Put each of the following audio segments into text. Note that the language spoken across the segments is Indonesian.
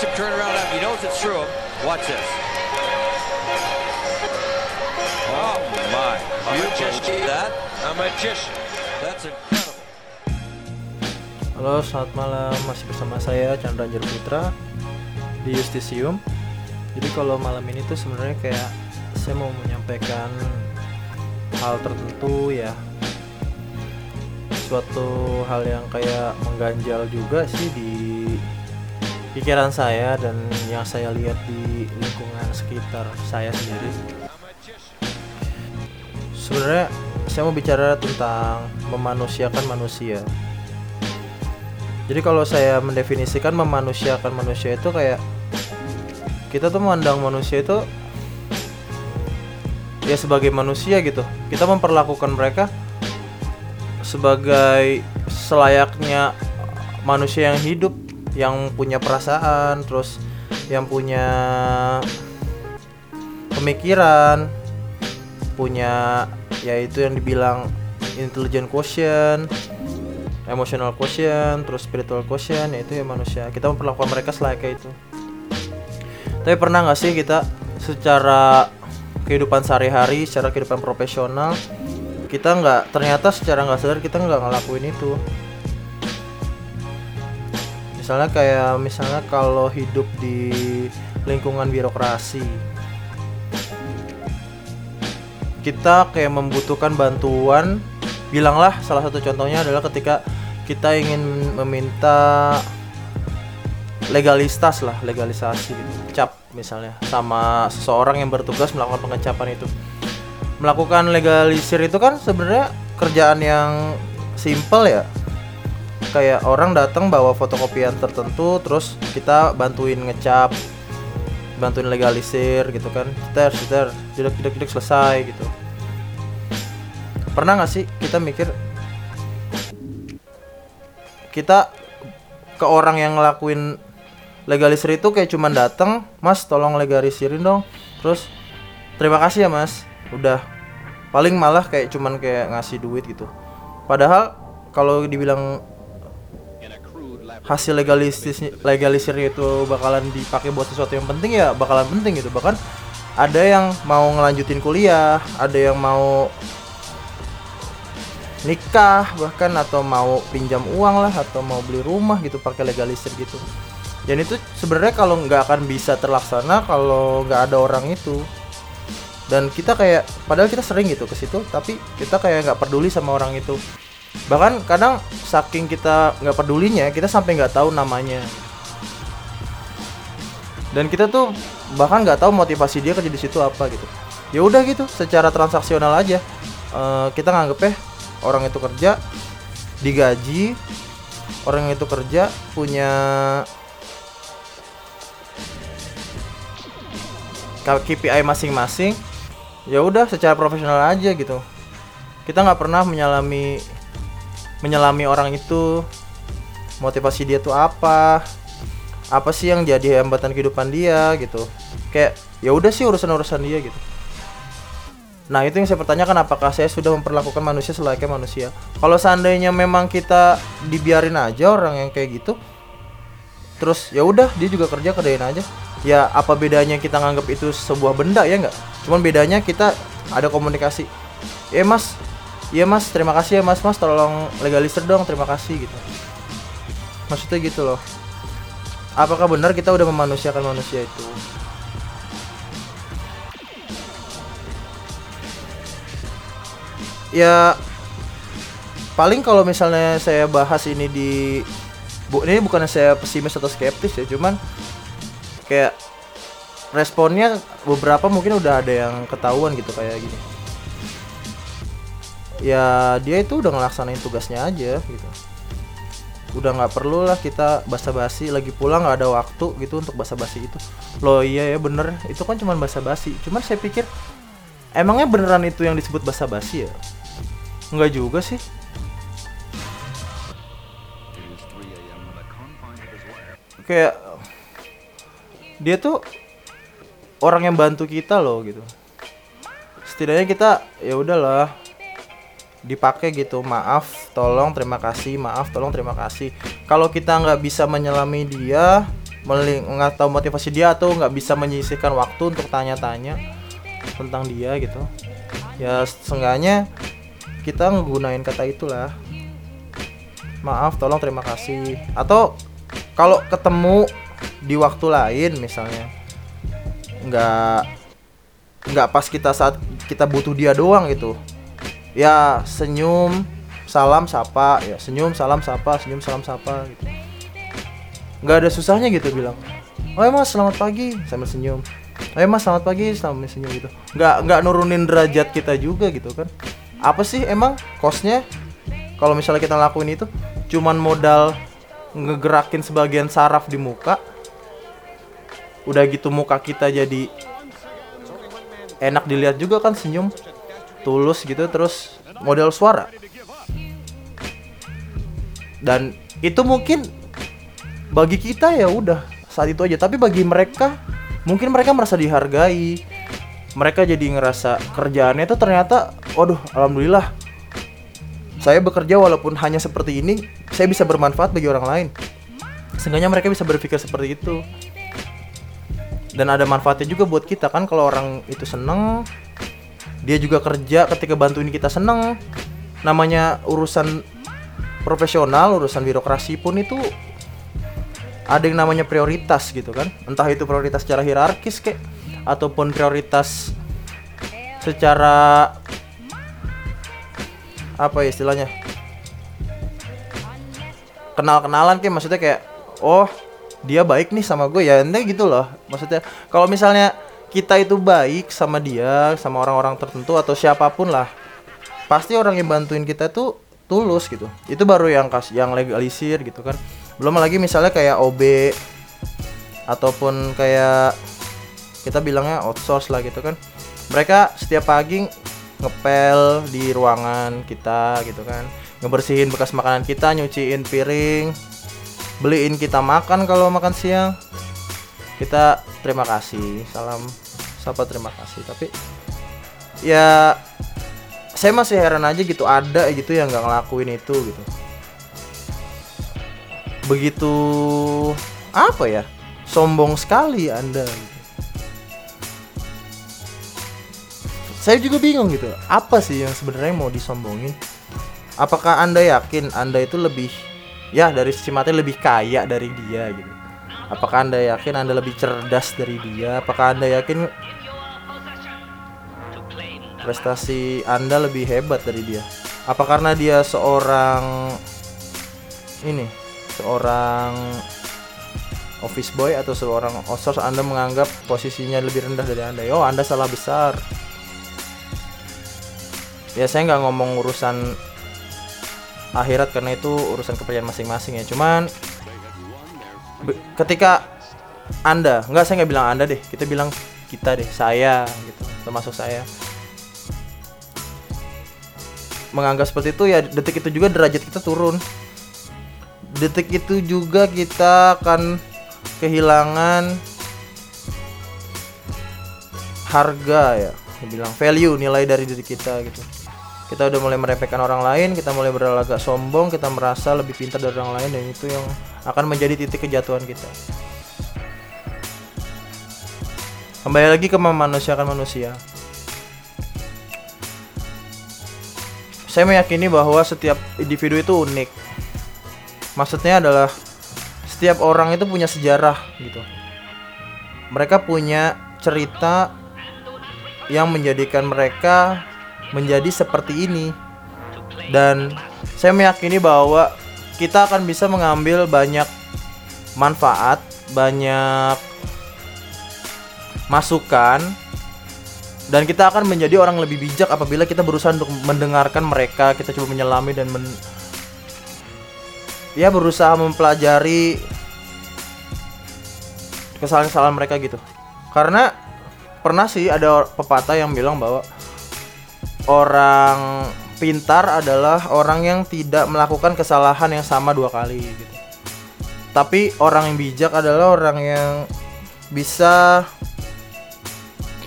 Watch him turn around. He knows it's through him. Watch this. Oh my! A magician. That a magician. That's incredible. Halo, selamat malam. Masih bersama saya Chandra Anjar Putra di Justisium. Jadi kalau malam ini tuh sebenarnya kayak saya mau menyampaikan hal tertentu ya. Suatu hal yang kayak mengganjal juga sih di pikiran saya dan yang saya lihat di lingkungan sekitar saya sendiri. Sebenarnya saya mau bicara tentang memanusiakan manusia. Jadi kalau saya mendefinisikan memanusiakan manusia itu kayak kita tuh memandang manusia itu ya sebagai manusia gitu. Kita memperlakukan mereka sebagai selayaknya manusia yang hidup, yang punya perasaan, terus yang punya pemikiran, punya yaitu yang dibilang intelligent quotient, emotional quotient, terus spiritual quotient, yaitu ya manusia. Kita memperlakukan mereka selayaknya itu. Tapi pernah nggak sih kita secara kehidupan sehari-hari, secara kehidupan profesional, kita nggak ternyata secara nggak sadar kita nggak ngelakuin itu. Misalnya kayak misalnya kalau hidup di lingkungan birokrasi, kita kayak membutuhkan bantuan bilanglah salah satu contohnya adalah ketika kita ingin meminta legalitas lah legalisasi cap misalnya sama seseorang yang bertugas melakukan pengecapan itu. Melakukan legalisir itu kan sebenarnya kerjaan yang simple ya kayak orang datang bawa fotokopian tertentu terus kita bantuin ngecap bantuin legalisir gitu kan. Kita kita jedek jedek jedek selesai gitu. Pernah nggak sih kita mikir kita ke orang yang ngelakuin legalisir itu kayak cuman datang mas tolong legalisirin dong. Terus terima kasih ya mas. Udah. Paling malah kayak cuman kayak ngasih duit gitu. Padahal kalau dibilang hasil legalistis legalisirnya itu bakalan dipakai buat sesuatu yang penting ya bakalan penting gitu. Bahkan ada yang mau ngelanjutin kuliah ada yang mau nikah bahkan atau mau pinjam uang lah atau mau beli rumah gitu pakai legalisir gitu. Dan itu sebenarnya kalau nggak akan bisa terlaksana kalau nggak ada orang itu. Dan kita kayak padahal kita sering gitu ke situ tapi kita kayak nggak peduli sama orang itu bahkan kadang saking kita nggak pedulinya kita sampai nggak tahu namanya. Dan kita tuh bahkan nggak tahu motivasi dia kerja di situ apa gitu. Ya udah gitu secara transaksional aja. Eh, kita ya orang itu kerja digaji orang itu kerja punya KPI masing-masing. Ya udah secara profesional aja gitu. Kita nggak pernah menyalami menyelami orang itu. Motivasi dia tuh apa? Apa sih yang jadi hambatan kehidupan dia gitu. Kayak ya udah sih urusan urusan dia gitu. Nah itu yang saya pertanyakan apakah saya sudah memperlakukan manusia selayaknya manusia? Kalau seandainya memang kita dibiarin aja orang yang kayak gitu Terus ya udah dia juga kerja kerjain aja. Ya apa bedanya kita nganggap itu sebuah benda ya nggak? Cuman bedanya kita ada komunikasi. Ya mas Iya mas. Terima kasih ya mas. Mas tolong legalisir dong. Terima kasih gitu. Maksudnya gitu loh. Apakah benar kita udah memanusiakan manusia itu? Ya paling kalau misalnya saya bahas ini di bu ini bukan saya pesimis atau skeptis ya cuman kayak responnya beberapa mungkin udah ada yang ketahuan gitu kayak gini ya dia itu udah ngelaksanain tugasnya aja gitu. Udah nggak perlu lah kita basa-basi lagi pula nggak ada waktu gitu untuk basa-basi itu. Loh iya ya bener. Itu kan cuma basa-basi. Cuman saya pikir emangnya beneran itu yang disebut basa-basi ya? Enggak juga sih. Kayak dia tuh orang yang bantu kita loh gitu. Setidaknya kita ya udahlah dipakai gitu. Maaf tolong terima kasih. Maaf tolong terima kasih. Kalau kita nggak bisa menyelami dia nggak tahu motivasi dia atau nggak bisa menyisihkan waktu untuk tanya-tanya tentang dia gitu. Ya seenggaknya kita ngegunain kata itulah. Maaf tolong terima kasih. Atau kalau ketemu di waktu lain misalnya nggak nggak pas kita saat kita butuh dia doang gitu ya senyum salam sapa. Ya senyum salam sapa senyum salam sapa gitu. Nggak ada susahnya gitu bilang. Oh ya mas selamat pagi sambil senyum. Oh ya mas selamat pagi sambil senyum gitu. Nggak nggak nurunin derajat kita juga gitu kan. Apa sih emang kosnya kalau misalnya kita lakuin itu cuman modal ngegerakin sebagian saraf di muka udah gitu muka kita jadi enak dilihat juga kan senyum tulus gitu terus model suara. Dan itu mungkin bagi kita ya udah saat itu aja. Tapi bagi mereka mungkin mereka merasa dihargai. Mereka jadi ngerasa kerjaannya itu ternyata waduh alhamdulillah saya bekerja walaupun hanya seperti ini saya bisa bermanfaat bagi orang lain. Seenggaknya mereka bisa berpikir seperti itu. Dan ada manfaatnya juga buat kita kan kalau orang itu seneng dia juga kerja ketika bantuin kita seneng. Namanya urusan profesional urusan birokrasi pun itu ada yang namanya prioritas gitu kan. Entah itu prioritas secara hierarkis kek ataupun prioritas secara apa ya istilahnya? Kenal-kenalan kayak maksudnya kayak oh dia baik nih sama gue. Ya ente gitu loh. Maksudnya kalau misalnya kita itu baik sama dia sama orang-orang tertentu atau siapa pun lah. Pasti orang yang bantuin kita tuh tulus gitu. Itu baru yang kas yang legalisir gitu kan. Belum lagi misalnya kayak OB ataupun kayak kita bilangnya outsource lah gitu kan. Mereka setiap pagi ngepel di ruangan kita gitu kan. Ngebersihin bekas makanan kita nyuciin piring beliin kita makan kalau makan siang kita terima kasih salam sapa terima kasih. Tapi ya saya masih heran aja gitu ada gitu yang nggak ngelakuin itu gitu. Begitu apa ya sombong sekali anda gitu. saya juga bingung gitu apa sih yang sebenarnya mau disombongin? Apakah anda yakin anda itu lebih ya dari sisi materi lebih kaya dari dia gitu apakah anda yakin anda lebih cerdas dari dia? Apakah anda yakin prestasi anda lebih hebat dari dia? Apa karena dia seorang ini seorang office boy atau seorang outsource anda menganggap posisinya lebih rendah dari anda? Oh anda salah besar. Ya saya nggak ngomong urusan akhirat karena itu urusan kepercayaan masing-masing ya. Cuman ketika anda nggak saya nggak bilang anda deh kita bilang kita deh saya gitu termasuk saya. Menganggap seperti itu ya detik itu juga derajat kita turun. Detik itu juga kita akan kehilangan harga ya bilang value nilai dari diri kita gitu kita udah mulai meremehkan orang lain kita mulai berlagak sombong kita merasa lebih pintar dari orang lain dan itu yang akan menjadi titik kejatuhan kita. Kembali lagi ke memanusiakan manusia. Saya meyakini bahwa setiap individu itu unik. Maksudnya adalah setiap orang itu punya sejarah gitu. Mereka punya cerita yang menjadikan mereka menjadi seperti ini. Dan saya meyakini bahwa kita akan bisa mengambil banyak manfaat banyak masukan dan kita akan menjadi orang lebih bijak apabila kita berusaha untuk mendengarkan mereka kita coba menyelami dan men ya berusaha mempelajari kesalahan-kesalahan mereka gitu. Karena pernah sih ada pepatah yang bilang bahwa orang pintar adalah orang yang tidak melakukan kesalahan yang sama dua kali gitu. Tapi orang yang bijak adalah orang yang bisa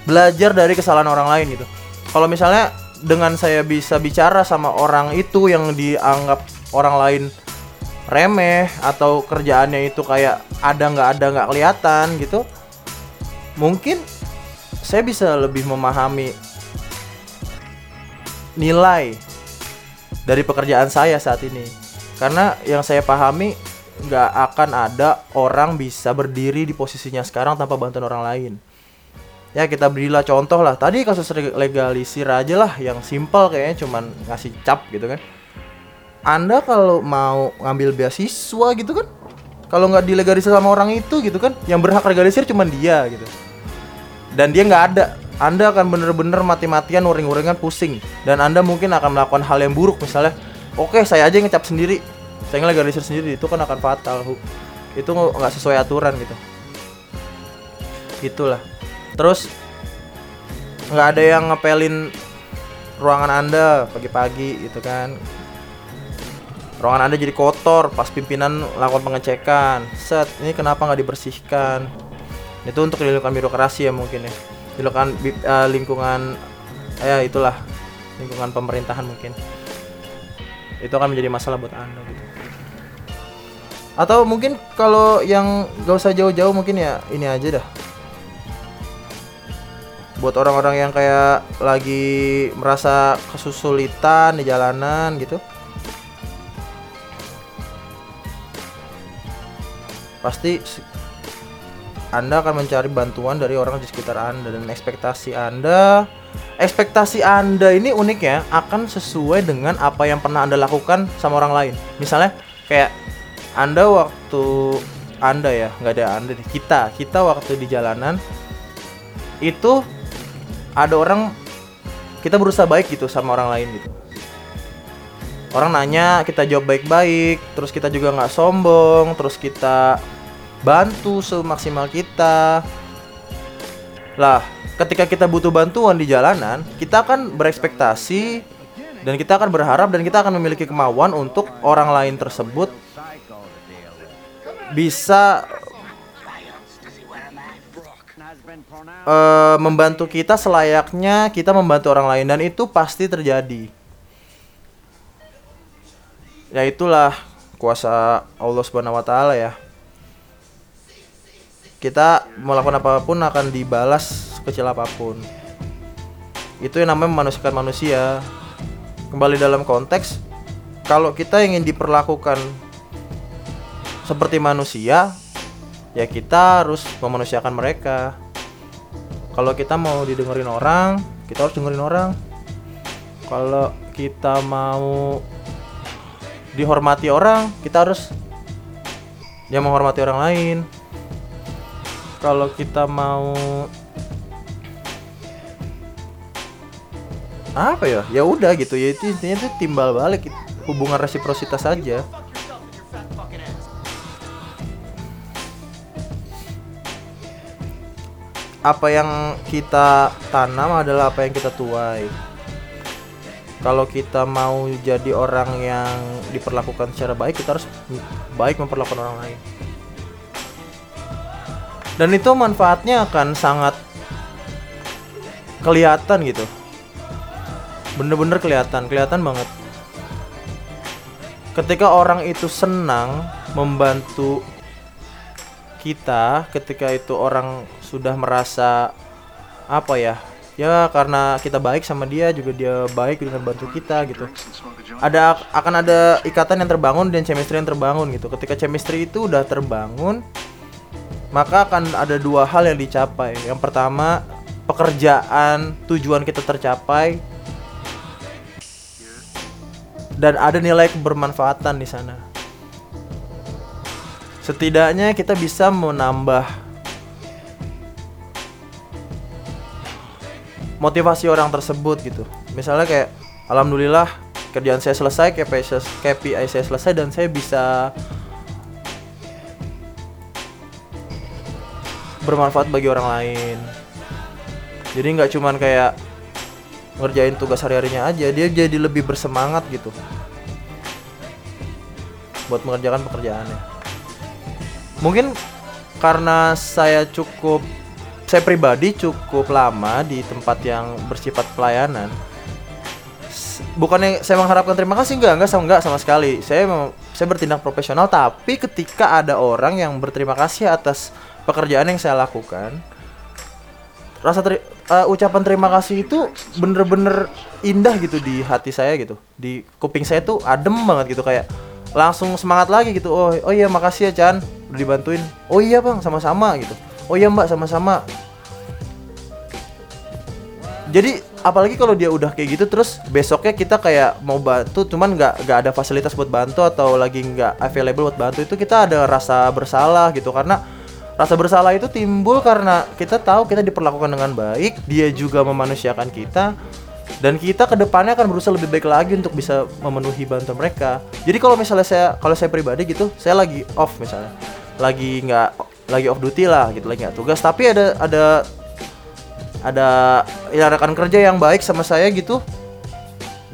belajar dari kesalahan orang lain gitu. Kalau misalnya dengan saya bisa bicara sama orang itu yang dianggap orang lain remeh atau kerjaannya itu kayak ada nggak ada nggak kelihatan gitu mungkin saya bisa lebih memahami nilai dari pekerjaan saya saat ini karena yang saya pahami nggak akan ada orang bisa berdiri di posisinya sekarang tanpa bantuan orang lain ya kita berilah contoh lah tadi kasus legalisir aja lah yang simpel kayaknya cuman ngasih cap gitu kan anda kalau mau ngambil beasiswa gitu kan, kalau nggak dilegalisir sama orang itu gitu kan, yang berhak legalisir cuma dia gitu. Dan dia nggak ada. Anda akan bener-bener mati-matian uring-uringan pusing. Dan Anda mungkin akan melakukan hal yang buruk misalnya, oke okay, saya aja yang ngecap sendiri, saya legalisir sendiri itu kan akan fatal, itu nggak sesuai aturan gitu. Itulah. Terus nggak ada yang ngepelin ruangan Anda pagi-pagi gitu kan. Ruangan anda jadi kotor pas pimpinan lakukan pengecekan. Set ini kenapa nggak dibersihkan? Itu untuk lingkungan birokrasi ya mungkin ya lingkungan uh, lingkungan ya itulah lingkungan pemerintahan mungkin. Itu akan menjadi masalah buat anda gitu. Atau mungkin kalau yang gak usah jauh-jauh mungkin ya ini aja dah. Buat orang-orang yang kayak lagi merasa kesusulitan di jalanan gitu. Pasti anda akan mencari bantuan dari orang di sekitar Anda dan ekspektasi Anda ekspektasi Anda ini unik ya akan sesuai dengan apa yang pernah Anda lakukan sama orang lain. Misalnya kayak Anda waktu Anda ya, nggak ada Anda deh. Kita, kita waktu di jalanan itu ada orang kita berusaha baik gitu sama orang lain gitu. Orang nanya, kita jawab baik-baik, terus kita juga nggak sombong, terus kita bantu semaksimal kita. Lah ketika kita butuh bantuan di jalanan kita akan berekspektasi dan kita akan berharap dan kita akan memiliki kemauan untuk orang lain tersebut bisa uh, membantu kita selayaknya kita membantu orang lain. Dan itu pasti terjadi. Ya itulah kuasa Allah Subhanahu wa taala ya kita melakukan apa pun akan dibalas kecil apa pun. Itu yang namanya memanusiakan manusia. Kembali dalam konteks kalau kita ingin diperlakukan seperti manusia ya kita harus memanusiakan mereka. Kalau kita mau didengerin orang kita harus dengerin orang. Kalau kita mau dihormati orang kita harus ya menghormati orang lain kalau kita mau apa ya? Ya udah gitu. Ya itu intinya tuh timbal balik hubungan resiprositas saja apa yang kita tanam adalah apa yang kita tuai. Kalau kita mau jadi orang yang diperlakukan secara baik kita harus baik memperlakukan orang lain dan itu manfaatnya akan sangat kelihatan gitu. Bener-bener kelihatan kelihatan banget. Ketika orang itu senang membantu kita ketika itu orang sudah merasa apa ya ya karena kita baik sama dia juga dia baik dengan bantu kita gitu. Ada akan ada ikatan yang terbangun dan chemistry yang terbangun gitu. Ketika chemistry itu udah terbangun maka akan ada dua hal yang dicapai. Yang pertama, pekerjaan tujuan kita tercapai dan ada nilai kebermanfaatan di sana. Setidaknya kita bisa menambah motivasi orang tersebut gitu. Misalnya kayak alhamdulillah kerjaan saya selesai, KPI saya selesai dan saya bisa bermanfaat bagi orang lain. Jadi nggak cuman kayak ngerjain tugas hari-harinya aja dia jadi lebih bersemangat gitu. Buat mengerjakan pekerjaannya. Mungkin karena saya cukup saya pribadi cukup lama di tempat yang bersifat pelayanan bukannya saya mengharapkan terima kasih enggak enggak sama enggak sama sekali. Saya saya bertindak profesional tapi ketika ada orang yang berterima kasih atas pekerjaan yang saya lakukan rasa teri- uh, ucapan terima kasih itu bener-bener indah gitu di hati saya gitu. Di kuping saya tuh adem banget gitu kayak langsung semangat lagi gitu. Oh oh iya makasih ya Chan. Udah dibantuin. Oh iya bang sama-sama gitu. Oh iya mbak sama-sama. Jadi apalagi kalau dia udah kayak gitu terus besoknya kita kayak mau bantu cuman nggak nggak ada fasilitas buat bantu atau lagi nggak available buat bantu itu kita ada rasa bersalah gitu. Karena rasa bersalah itu timbul karena kita tahu kita diperlakukan dengan baik dia juga memanusiakan kita dan kita ke depannya akan berusaha lebih baik lagi untuk bisa memenuhi bantuan mereka. Jadi kalau misalnya saya kalau saya pribadi gitu saya lagi off misalnya. Lagi nggak lagi off duty lah gitu lagi nggak tugas. Tapi ada ada ada ya rekan kerja yang baik sama saya gitu.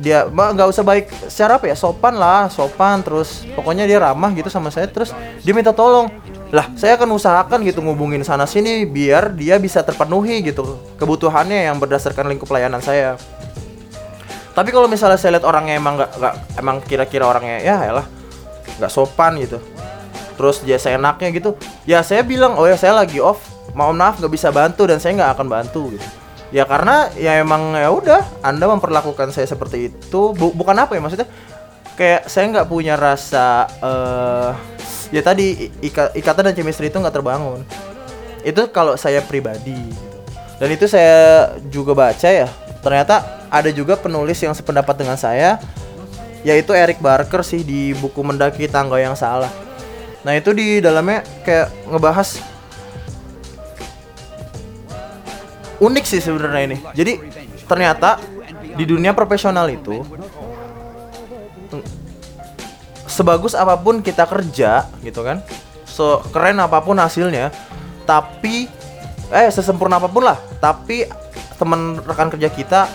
Dia mah nggak usah baik secara apa ya sopan lah sopan. Terus pokoknya dia ramah gitu sama saya. Terus dia minta tolong lah saya akan usahakan gitu ngubungin sana sini biar dia bisa terpenuhi gitu kebutuhannya yang berdasarkan lingkup pelayanan saya. Tapi kalau misalnya saya lihat orangnya emang nggak nggak emang kira-kira orangnya ya lah nggak sopan gitu. Terus dia seenaknya gitu. Ya saya bilang oh ya saya lagi off. Mohon maaf nggak bisa bantu dan saya nggak akan bantu. Gitu ya karena ya emang ya udah anda memperlakukan saya seperti itu. Bu- bukan apa ya maksudnya? Kayak saya nggak punya rasa eh ya tadi ika- ikatan dan chemistry itu nggak terbangun itu kalau saya pribadi gitu. dan itu saya juga baca ya ternyata ada juga penulis yang sependapat dengan saya yaitu Eric Barker sih di buku mendaki tangga yang salah nah itu di dalamnya kayak ngebahas unik sih sebenarnya ini. Jadi ternyata di dunia profesional itu sebagus apa pun kita kerja gitu kan, so keren apa pun hasilnya, tapi eh sesempurna apa pun lah, tapi teman rekan kerja kita,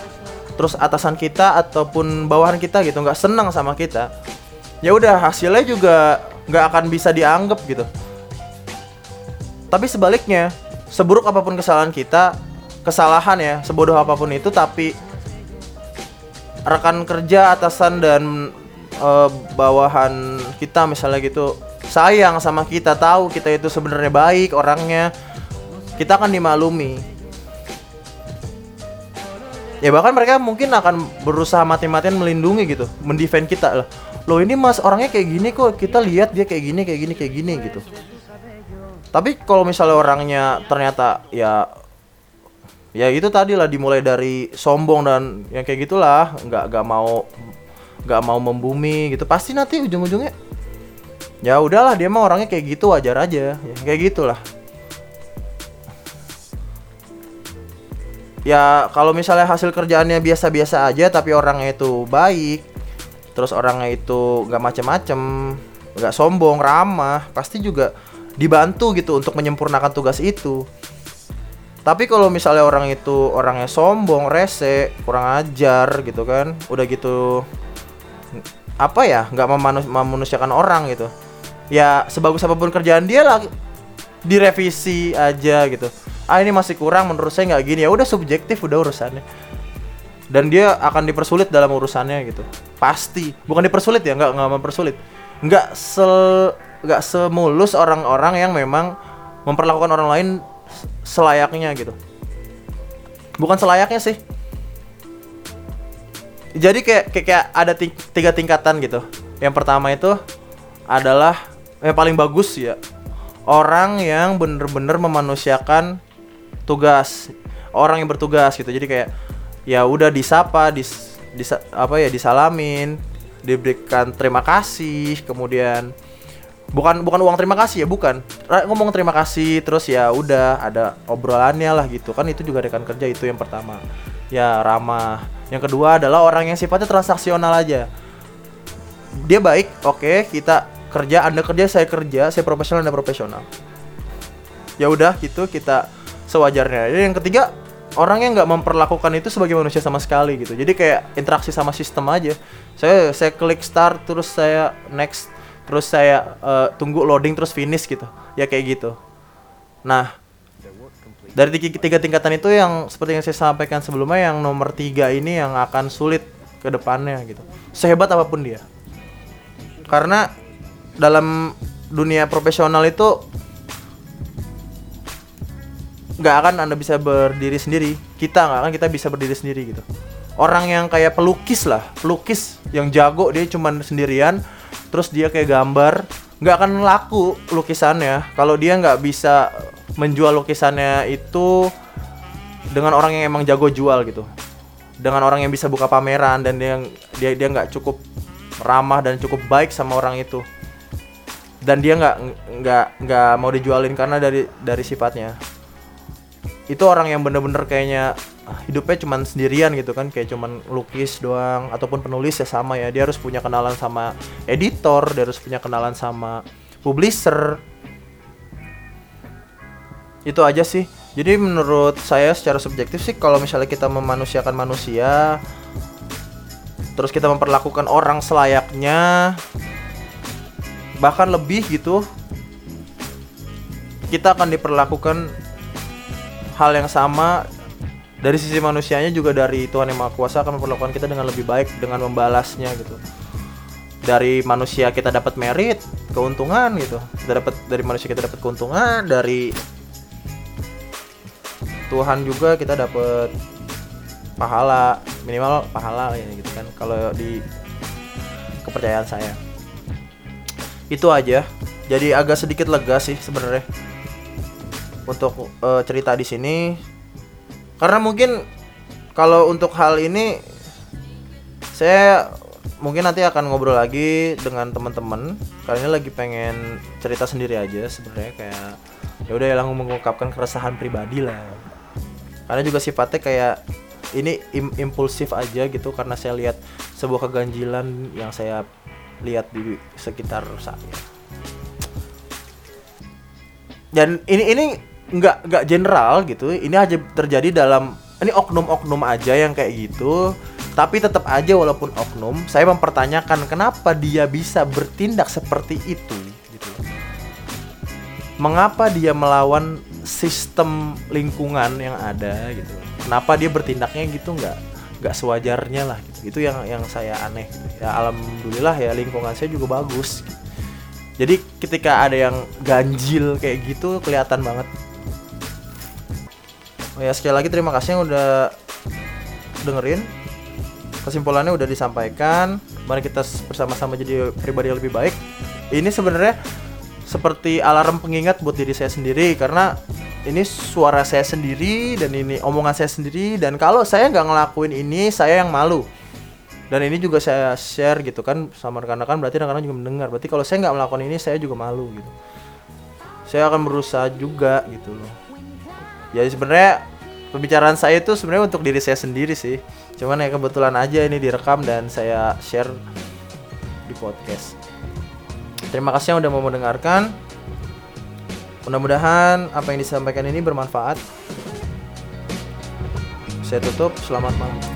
terus atasan kita ataupun bawahan kita gitu nggak senang sama kita, ya udah hasilnya juga nggak akan bisa dianggap gitu. Tapi sebaliknya, seburuk apa pun kesalahan kita, kesalahan ya, sebodoh apa pun itu tapi rekan kerja atasan dan eh, bawahan kita misalnya gitu sayang sama kita, tahu kita itu sebenarnya baik orangnya, kita akan dimaklumi. Ya bahkan mereka mungkin akan berusaha mati-matian melindungi gitu, mendefend kita lah. Loh ini mas orangnya kayak gini kok, kita lihat dia kayak gini, kayak gini, kayak gini gitu. Tapi kalau misalnya orangnya ternyata ya ya itu tadi lah dimulai dari sombong dan yang kayak gitulah nggak nggak mau nggak mau membumi gitu pasti nanti ujung-ujungnya ya udahlah dia mah orangnya kayak gitu wajar aja ya kayak gitulah. Ya kalau misalnya hasil kerjaannya biasa-biasa aja tapi orangnya itu baik terus orangnya itu nggak macem-macem nggak sombong ramah pasti juga dibantu gitu untuk menyempurnakan tugas itu. Tapi kalau misalnya orang itu orangnya sombong, rese, kurang ajar gitu kan, udah gitu apa ya, nggak memanus- memanusiakan orang gitu. Ya sebagus apa pun kerjaan dia lah, direvisi aja gitu. Ah ini masih kurang menurut saya nggak gini ya, udah subjektif udah urusannya. Dan dia akan dipersulit dalam urusannya gitu, pasti. Bukan dipersulit ya, nggak nggak mempersulit. Nggak sel nggak semulus orang-orang yang memang memperlakukan orang lain selayaknya gitu. Bukan selayaknya sih. Jadi kayak kayak, kayak ada ti- tiga tingkatan gitu. Yang pertama itu adalah yang paling bagus ya. Orang yang bener-bener memanusiakan tugas. Orang yang bertugas gitu. Jadi kayak ya udah disapa, dis, disa- apa ya disalamin, diberikan terima kasih, kemudian bukan bukan uang terima kasih ya bukan ngomong terima kasih terus ya udah ada obrolannya lah gitu kan itu juga rekan kerja itu yang pertama ya ramah yang kedua adalah orang yang sifatnya transaksional aja. Dia baik oke kita kerja anda kerja saya kerja saya profesional anda profesional. Ya udah gitu kita sewajarnya. Jadi yang ketiga orang yang nggak memperlakukan itu sebagai manusia sama sekali gitu. Jadi kayak interaksi sama sistem aja. Saya saya klik start terus saya next terus saya eh, tunggu loading terus finish gitu. Ya kayak gitu. Nah dari tiga, tingkatan itu yang seperti yang saya sampaikan sebelumnya yang nomor tiga ini yang akan sulit ke depannya gitu. Sehebat apa pun dia. Karena dalam dunia profesional itu nggak akan anda bisa berdiri sendiri. Kita nggak akan kita bisa berdiri sendiri gitu. Orang yang kayak pelukis lah pelukis yang jago dia cuman sendirian terus dia kayak gambar nggak akan laku lukisannya. Kalau dia nggak bisa menjual lukisannya itu dengan orang yang emang jago jual gitu. Dengan orang yang bisa buka pameran dan dia dia dia nggak cukup ramah dan cukup baik sama orang itu. Dan dia nggak nggak nggak mau dijualin karena dari dari sifatnya. Itu orang yang bener-bener kayaknya hidupnya cuman sendirian gitu kan kayak cuman lukis doang ataupun penulis ya sama ya. Dia harus punya kenalan sama editor dia harus punya kenalan sama publisher itu aja sih. Jadi menurut saya secara subjektif sih kalau misalnya kita memanusiakan manusia terus kita memperlakukan orang selayaknya bahkan lebih gitu kita akan diperlakukan hal yang sama dari sisi manusianya juga dari Tuhan yang Maha Kuasa akan memperlakukan kita dengan lebih baik dengan membalasnya gitu. Dari manusia kita dapat merit keuntungan gitu. Kita dapat dari manusia kita dapat keuntungan dari Tuhan juga kita dapat pahala minimal pahala ya gitu kan kalau di kepercayaan saya. Itu aja. Jadi agak sedikit lega sih sebenarnya untuk uh, cerita di sini. Karena mungkin kalau untuk hal ini saya mungkin nanti akan ngobrol lagi dengan teman-teman. Kali ini lagi pengen cerita sendiri aja sebenarnya kayak ya udah ya langsung mengungkapkan keresahan pribadi lah karena juga sifatnya kayak ini im impulsif aja gitu karena saya lihat sebuah keganjilan yang saya lihat di sekitar saya. Dan ini ini nggak nggak general gitu. Ini aja terjadi dalam ini oknum-oknum aja yang kayak gitu. Tapi tetap aja walaupun oknum saya mempertanyakan kenapa dia bisa bertindak seperti itu gitu. Mengapa dia melawan sistem lingkungan yang ada gitu kenapa dia bertindaknya gitu nggak nggak sewajarnya lah gitu. itu yang yang saya aneh gitu. ya alhamdulillah ya lingkungan saya juga bagus jadi ketika ada yang ganjil kayak gitu kelihatan banget Oh ya sekali lagi terima kasih yang udah dengerin. Kesimpulannya udah disampaikan. Mari kita bersama-sama jadi pribadi yang lebih baik. Ini sebenarnya seperti alarm pengingat buat diri saya sendiri karena ini suara saya sendiri dan ini omongan saya sendiri dan kalau saya nggak ngelakuin ini saya yang malu. Dan ini juga saya share gitu kan sama rekan-rekan berarti rekan-rekan juga mendengar. Berarti kalau saya nggak melakukan ini saya juga malu gitu. Saya akan berusaha juga gitu loh. Jadi sebenarnya pembicaraan saya itu sebenarnya untuk diri saya sendiri sih. Cuman ya kebetulan aja ini direkam dan saya share di podcast terima kasih yang udah mau mendengarkan. Mudah-mudahan apa yang disampaikan ini bermanfaat. Saya tutup selamat malam